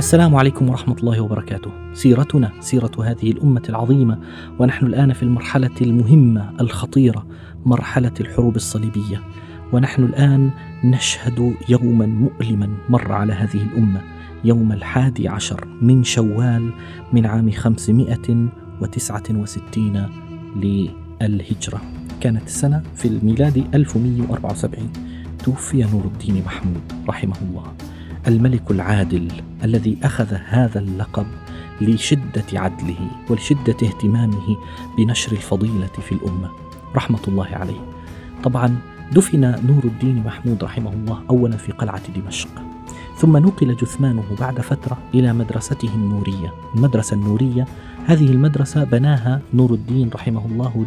السلام عليكم ورحمة الله وبركاته. سيرتنا سيرة هذه الأمة العظيمة ونحن الآن في المرحلة المهمة الخطيرة مرحلة الحروب الصليبية. ونحن الآن نشهد يوما مؤلما مر على هذه الأمة يوم الحادي عشر من شوال من عام 569 للهجرة. كانت السنة في الميلاد 1174 توفي نور الدين محمود رحمه الله. الملك العادل الذي أخذ هذا اللقب لشدة عدله ولشدة اهتمامه بنشر الفضيلة في الأمة رحمة الله عليه. طبعا دفن نور الدين محمود رحمه الله اولا في قلعة دمشق ثم نقل جثمانه بعد فترة إلى مدرسته النورية، المدرسة النورية هذه المدرسة بناها نور الدين رحمه الله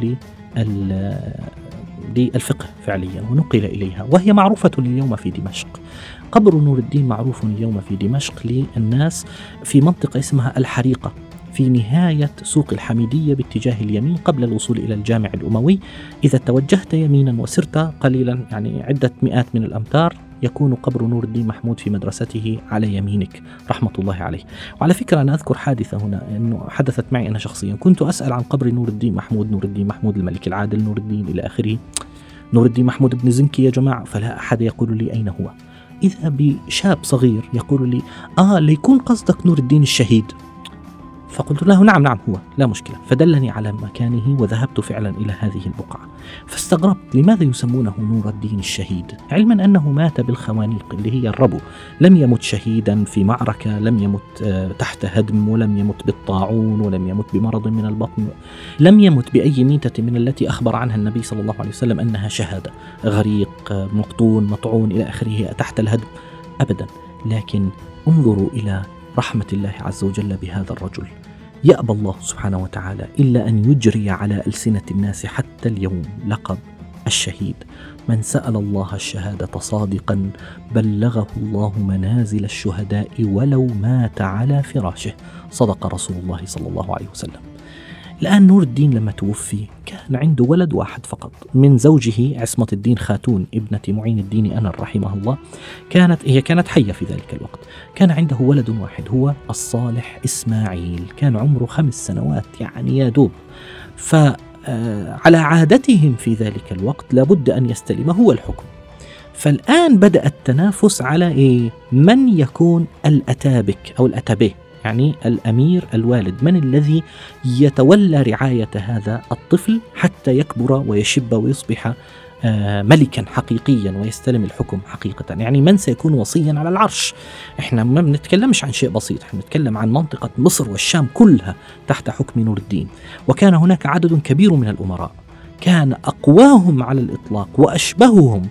للفقه فعليا ونقل إليها وهي معروفة اليوم في دمشق. قبر نور الدين معروف اليوم في دمشق للناس في منطقة اسمها الحريقة في نهاية سوق الحميدية باتجاه اليمين قبل الوصول إلى الجامع الأموي إذا توجهت يمينا وسرت قليلا يعني عدة مئات من الأمتار يكون قبر نور الدين محمود في مدرسته على يمينك. رحمة الله عليه. وعلى فكرة أنا أذكر حادثة هنا أنه حدثت معي أنا شخصيا. كنت أسأل عن قبر نور الدين محمود نور الدين محمود الملك العادل نور الدين إلى آخره. نور الدين محمود بن زنكي يا جماعة فلا أحد يقول لي أين هو. إذا بشاب صغير يقول لي آه ليكون قصدك نور الدين الشهيد. فقلت له نعم نعم هو لا مشكلة. فدلني على مكانه وذهبت فعلا إلى هذه البقعة. فاستغربت لماذا يسمونه نور الدين الشهيد. علما أنه مات بالخوانيق اللي هي الربو. لم يمت شهيدا في معركة لم يمت تحت هدم ولم يمت بالطاعون ولم يمت بمرض من البطن. لم يمت بأي ميتة من التي أخبر عنها النبي صلى الله عليه وسلم أنها شهادة. غريق مقطون مطعون إلى آخره تحت الهدم. أبدا. لكن انظروا إلى رحمة الله عز وجل بهذا الرجل. يأبى الله سبحانه وتعالى إلا أن يجري على ألسنة الناس حتى اليوم. لقب الشهيد. من سأل الله الشهادة صادقا بلغه الله منازل الشهداء ولو مات على فراشه. صدق رسول الله صلى الله عليه وسلم. الآن نور الدين لما توفي كان عنده ولد واحد فقط. من زوجه عصمة الدين خاتون ابنة معين الدين أنر رحمه الله. كانت هي كانت حية في ذلك الوقت. كان عنده ولد واحد هو الصالح إسماعيل. كان عمره خمس سنوات يعني يا دوب. ف على عادتهم في ذلك الوقت لابد أن يستلم هو الحكم. فالآن بدأ التنافس على إيه؟ من يكون الأتابك أو الأتابه يعني الأمير الوالد. من الذي يتولى رعاية هذا الطفل حتى يكبر ويشب ويصبح ملكا حقيقيا ويستلم الحكم حقيقة؟ يعني من سيكون وصيا على العرش؟ إحنا ما بنتكلمش عن شيء بسيط إحنا بنتكلم عن منطقة مصر والشام كلها تحت حكم نور الدين. وكان هناك عدد كبير من الأمراء. كان أقواهم على الإطلاق وأشبههم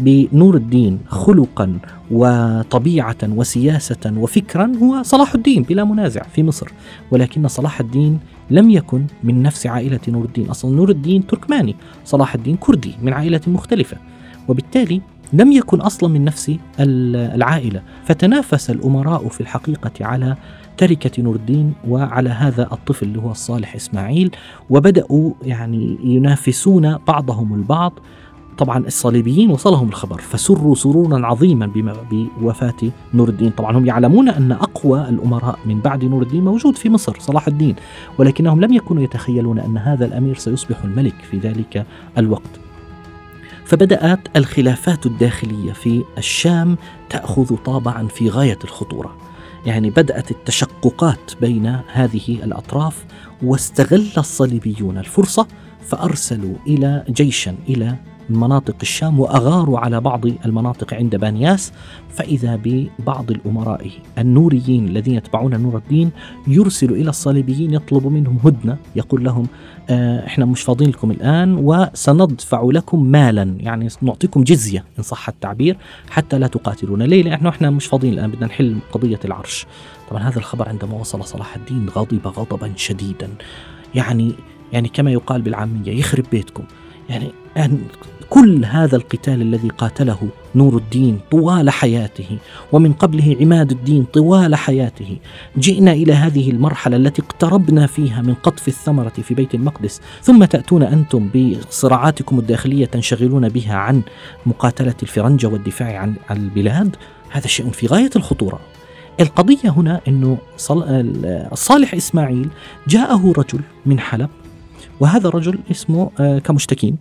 بنور الدين خلقا وطبيعة وسياسة وفكرا هو صلاح الدين بلا منازع في مصر. ولكن صلاح الدين لم يكن من نفس عائلة نور الدين. أصلا نور الدين تركماني صلاح الدين كردي من عائلة مختلفة. وبالتالي لم يكن أصلا من نفس العائلة. فتنافس الأمراء في الحقيقة على تركه نور الدين وعلى هذا الطفل اللي هو الصالح إسماعيل وبدأوا يعني ينافسون بعضهم البعض. طبعا الصليبيين وصلهم الخبر فسروا سرورا عظيما بوفاة نور الدين. طبعا هم يعلمون أن أقوى الأمراء من بعد نور الدين موجود في مصر صلاح الدين ولكنهم لم يكونوا يتخيلون أن هذا الأمير سيصبح الملك في ذلك الوقت. فبدأت الخلافات الداخلية في الشام تأخذ طابعا في غاية الخطورة. يعني بدأت التشققات بين هذه الأطراف واستغل الصليبيون الفرصة فأرسلوا إلى جيشا إلى مناطق الشام وأغاروا على بعض المناطق عند بانياس. فإذا ببعض الأمراء النوريين الذين يتبعون نور الدين يرسل إلى الصليبيين يطلب منهم هدنة يقول لهم إحنا مش فاضيين لكم الآن وسندفع لكم مالا يعني نعطيكم جزية إن صح التعبير حتى لا تقاتلون. ليه؟ لأنه إحنا مش فاضيين الآن بدنا نحل قضية العرش. طبعا هذا الخبر عندما وصل صلاح الدين غضب غضبا شديدا. يعني يعني كما يقال بالعامية يخرب بيتكم. يعني كل هذا القتال الذي قاتله نور الدين طوال حياته ومن قبله عماد الدين طوال حياته. جئنا إلى هذه المرحلة التي اقتربنا فيها من قطف الثمرة في بيت المقدس ثم تأتون أنتم بصراعاتكم الداخلية تنشغلون بها عن مقاتلة الفرنجة والدفاع عن البلاد؟ هذا شيء في غاية الخطورة. القضية هنا إنه صالح إسماعيل جاءه رجل من حلب وهذا الرجل اسمه آه، كمشتكين.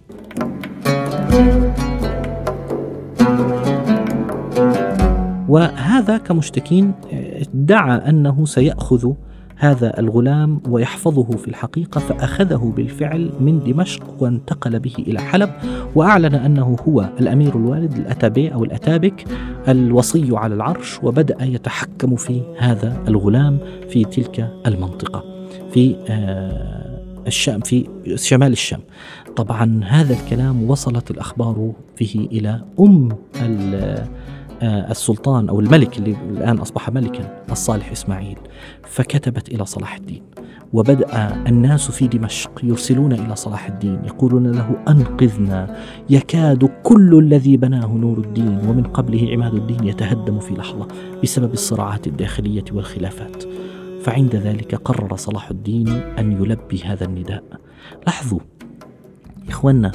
وهذا كمشتكين ادعى أنه سيأخذ هذا الغلام ويحفظه في الحقيقة فأخذه بالفعل من دمشق وانتقل به إلى حلب وأعلن أنه هو الأمير الوالد الأتابي أو الأتابك الوصي على العرش وبدأ يتحكم في هذا الغلام في تلك المنطقة في آه، الشام في شمال الشام. طبعا هذا الكلام وصلت الأخبار به إلى أم آه، السلطان أو الملك اللي الآن أصبح ملكا الصالح إسماعيل. فكتبت إلى صلاح الدين. وبدأ الناس في دمشق يرسلون إلى صلاح الدين يقولون له أنقذنا. يكاد كل الذي بناه نور الدين ومن قبله عماد الدين يتهدم في لحظة بسبب الصراعات الداخلية والخلافات. فعند ذلك قرر صلاح الدين أن يلبي هذا النداء. لاحظوا إخواننا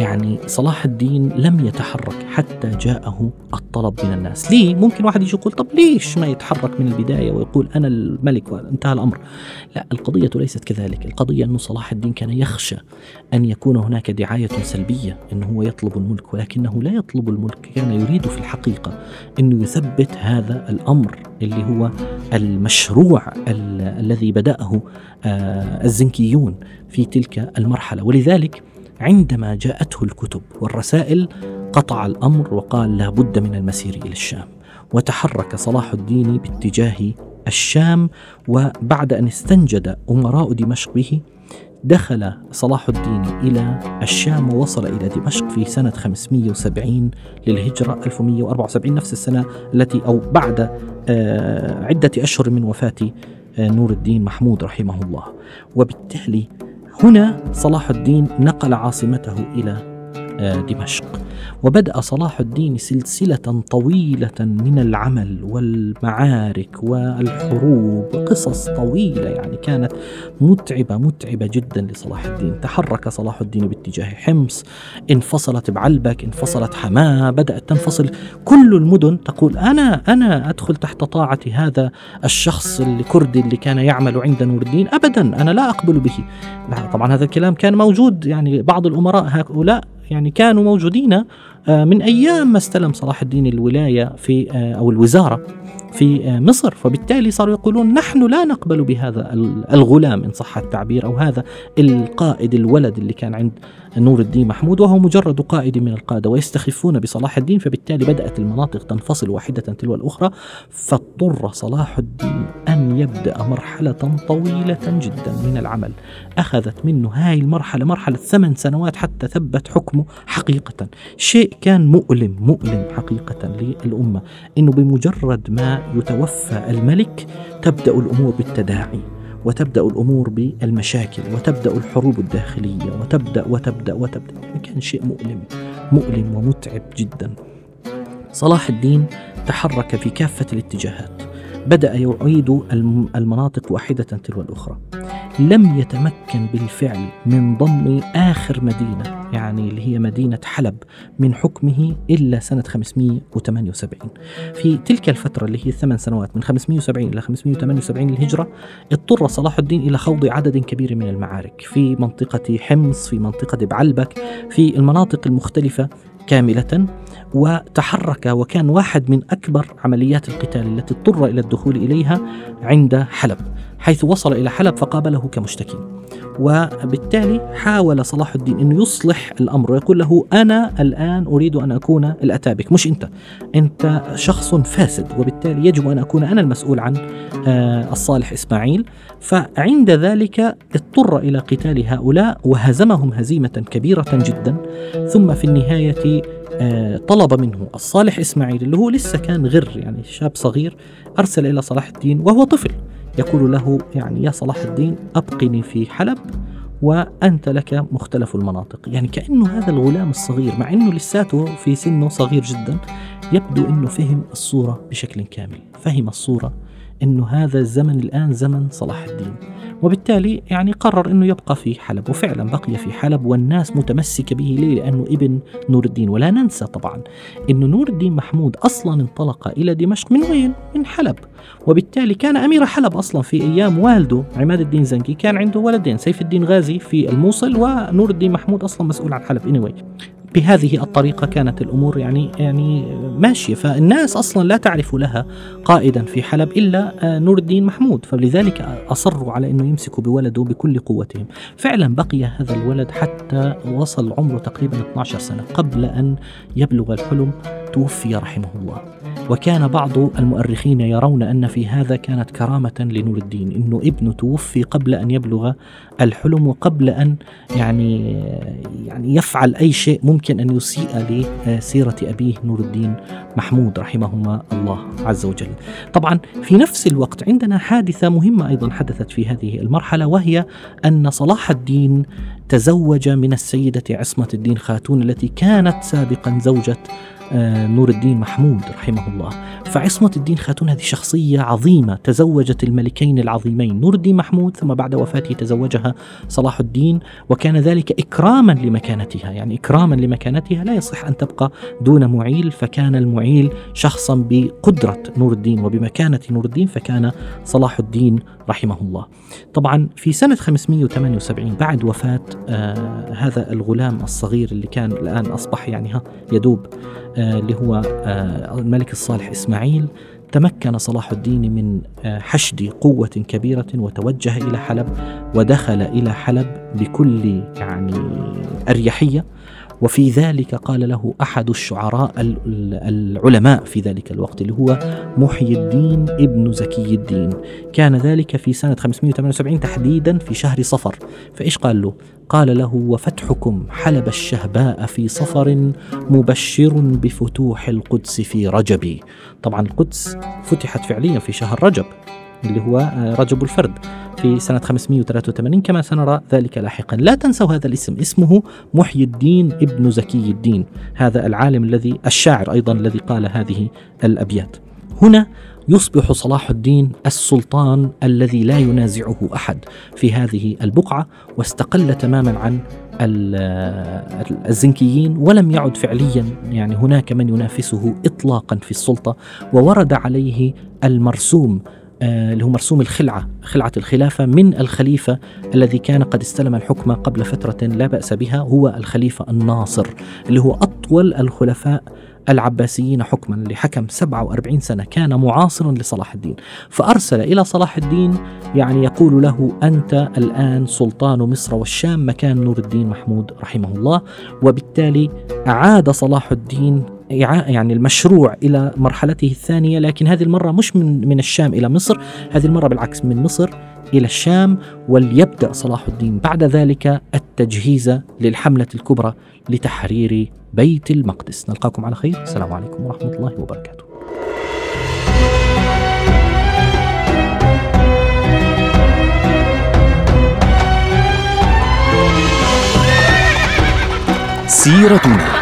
يعني صلاح الدين لم يتحرك حتى جاءه الطلب من الناس. ليه؟ ممكن واحد يجي يقول طب ليش ما يتحرك من البداية ويقول أنا الملك وانتهى الأمر؟ لا القضية ليست كذلك. القضية أن صلاح الدين كان يخشى أن يكون هناك دعاية سلبية أنه هو يطلب الملك ولكنه لا يطلب الملك كان يريد في الحقيقة أنه يثبت هذا الأمر اللي هو المشروع الذي بدأه آه، الزنكيون في تلك المرحلة. ولذلك عندما جاءته الكتب والرسائل قطع الأمر وقال لا بد من المسير إلى الشام وتحرك صلاح الدين باتجاه الشام وبعد أن استنجد أمراء دمشق به دخل صلاح الدين إلى الشام ووصل إلى دمشق في سنة 570 للهجرة 1174 نفس السنة التي أو بعد آه، عدة أشهر من وفاة آه، نور الدين محمود رحمه الله. وبالتالي هنا صلاح الدين نقل عاصمته إلى دمشق. وبدأ صلاح الدين سلسلة طويلة من العمل والمعارك والحروب. قصص طويلة يعني كانت متعبة متعبة جدا لصلاح الدين. تحرك صلاح الدين باتجاه حمص. انفصلت بعلبك انفصلت حماة. بدأت تنفصل كل المدن تقول أنا أنا أدخل تحت طاعة هذا الشخص الكردي اللي كان يعمل عند نور الدين. أبدا أنا لا أقبل به. طبعا هذا الكلام كان موجود يعني بعض الأمراء هؤلاء يعني كانوا موجودين من أيام ما استلم صلاح الدين الولاية في آه، أو الوزارة في آه، مصر. فبالتالي صاروا يقولون نحن لا نقبل بهذا الغلام إن صح التعبير أو هذا القائد الولد اللي كان عند نور الدين محمود وهو مجرد قائد من القادة ويستخفون بصلاح الدين. فبالتالي بدأت المناطق تنفصل واحدة تلو الأخرى. فاضطر صلاح الدين أن يبدأ مرحلة طويلة جدا من العمل. أخذت منه هاي المرحلة مرحلة ثمان سنوات حتى ثبت حكمه حقيقة. شيء كان مؤلم مؤلم حقيقة للأمة. إنه بمجرد ما يتوفى الملك تبدأ الأمور بالتداعي وتبدأ الأمور بالمشاكل وتبدأ الحروب الداخلية وتبدأ وتبدأ وتبدأ. يعني كان شيء مؤلم مؤلم ومتعب جدا. صلاح الدين تحرك في كافة الاتجاهات. بدأ يعيد المناطق واحدة تلو الأخرى. لم يتمكن بالفعل من ضم آخر مدينة يعني اللي هي مدينة حلب من حكمه إلا سنة 578 في تلك الفترة اللي هي ثمان سنوات من 570 إلى 578 الهجرة اضطر صلاح الدين إلى خوض عدد كبير من المعارك في منطقة حمص في منطقة بعلبك في المناطق المختلفة كاملة وتحرك وكان واحد من أكبر عمليات القتال التي اضطر إلى الدخول إليها عند حلب. حيث وصل إلى حلب فقابله كمشتكي. وبالتالي حاول صلاح الدين أنه يصلح الأمر ويقول له أنا الآن أريد أن أكون الأتابك مش أنت. أنت شخص فاسد وبالتالي يجب أن أكون أنا المسؤول عن آه، الصالح إسماعيل. فعند ذلك اضطر إلى قتال هؤلاء وهزمهم هزيمة كبيرة جدا. ثم في النهاية آه، طلب منه الصالح إسماعيل اللي هو لسه كان غر يعني شاب صغير أرسل إلى صلاح الدين وهو طفل. يقول له يعني يا صلاح الدين أبقني في حلب وأنت لك مختلف المناطق. يعني كأنه هذا الغلام الصغير مع أنه لساته في سنه صغير جدا يبدو أنه فهم الصورة بشكل كامل. فهم الصورة أنه هذا الزمن الآن زمن صلاح الدين وبالتالي يعني قرر أنه يبقى في حلب وفعلا بقي في حلب والناس متمسكة به ليه لأنه ابن نور الدين ولا ننسى طبعا أنه نور الدين محمود أصلا انطلق إلى دمشق من وين؟ من حلب وبالتالي كان أمير حلب أصلا في أيام والده عماد الدين زنكي كان عنده ولدين سيف الدين غازي في الموصل ونور الدين محمود أصلا مسؤول عن حلب anyway. بهذه الطريقة كانت الأمور يعني يعني ماشية. فالناس أصلا لا تعرف لها قائدا في حلب إلا آه، نور الدين محمود. فلذلك أصروا على أنه يمسكوا بولده بكل قوتهم. فعلا بقي هذا الولد حتى وصل عمره تقريبا 12 سنة قبل أن يبلغ الحلم. توفي رحمه الله. وكان بعض المؤرخين يرون أن في هذا كانت كرامة لنور الدين أنه ابنه توفي قبل أن يبلغ الحلم وقبل أن يعني يعني يفعل أي شيء ممكن أن يسيء لسيرة أبيه نور الدين محمود رحمهما الله عز وجل. طبعا في نفس الوقت عندنا حادثة مهمة أيضا حدثت في هذه المرحلة وهي أن صلاح الدين تزوج من السيدة عصمة الدين خاتون التي كانت سابقا زوجة نور الدين محمود رحمه الله. فعصمة الدين خاتون هذه شخصية عظيمة تزوجت الملكين العظيمين نور الدين محمود ثم بعد وفاته تزوجها صلاح الدين وكان ذلك إكراما لمكانتها. يعني إكراما لمكانتها لا يصح أن تبقى دون معيل فكان المعيل شخصا بقدرة نور الدين وبمكانة نور الدين فكان صلاح الدين رحمه الله طبعا في سنة 578 بعد وفاة آه هذا الغلام الصغير اللي كان الآن أصبح يعني ها يدوب آه اللي هو آه الملك الصالح إسماعيل تمكن صلاح الدين من آه، حشد قوة كبيرة وتوجه إلى حلب ودخل إلى حلب بكل يعني أريحية. وفي ذلك قال له أحد الشعراء العلماء في ذلك الوقت اللي هو محي الدين ابن زكي الدين. كان ذلك في سنة 578 تحديدا في شهر صفر. فإيش قال له؟ قال له وفتحكم حلب الشهباء في صفر مبشر بفتوح القدس في رجب طبعا القدس فتحت فعليا في شهر رجب. اللي هو آه، رجب الفرد في سنة 583 كما سنرى ذلك لاحقا. لا تنسوا هذا الاسم اسمه محي الدين ابن زكي الدين هذا العالم الذي الشاعر أيضا الذي قال هذه الأبيات. هنا يصبح صلاح الدين السلطان الذي لا ينازعه أحد في هذه البقعة واستقل تماما عن الزنكيين ولم يعد فعليا يعني هناك من ينافسه اطلاقا في السلطة وورد عليه المرسوم آه، اللي هو مرسوم الخلعة خلعة الخلافة من الخليفة الذي كان قد استلم الحكم قبل فترة لا بأس بها هو الخليفة الناصر اللي هو أطول الخلفاء العباسيين حكما اللي حكم 47 سنة كان معاصرا لصلاح الدين. فأرسل إلى صلاح الدين يعني يقول له أنت الآن سلطان مصر والشام مكان نور الدين محمود رحمه الله. وبالتالي أعاد صلاح الدين يعني المشروع إلى مرحلته الثانية لكن هذه المرة مش من من الشام إلى مصر هذه المرة بالعكس من مصر إلى الشام وليبدأ صلاح الدين بعد ذلك التجهيز للحملة الكبرى لتحرير بيت المقدس. نلقاكم على خير. السلام عليكم ورحمة الله وبركاته. سيرتنا.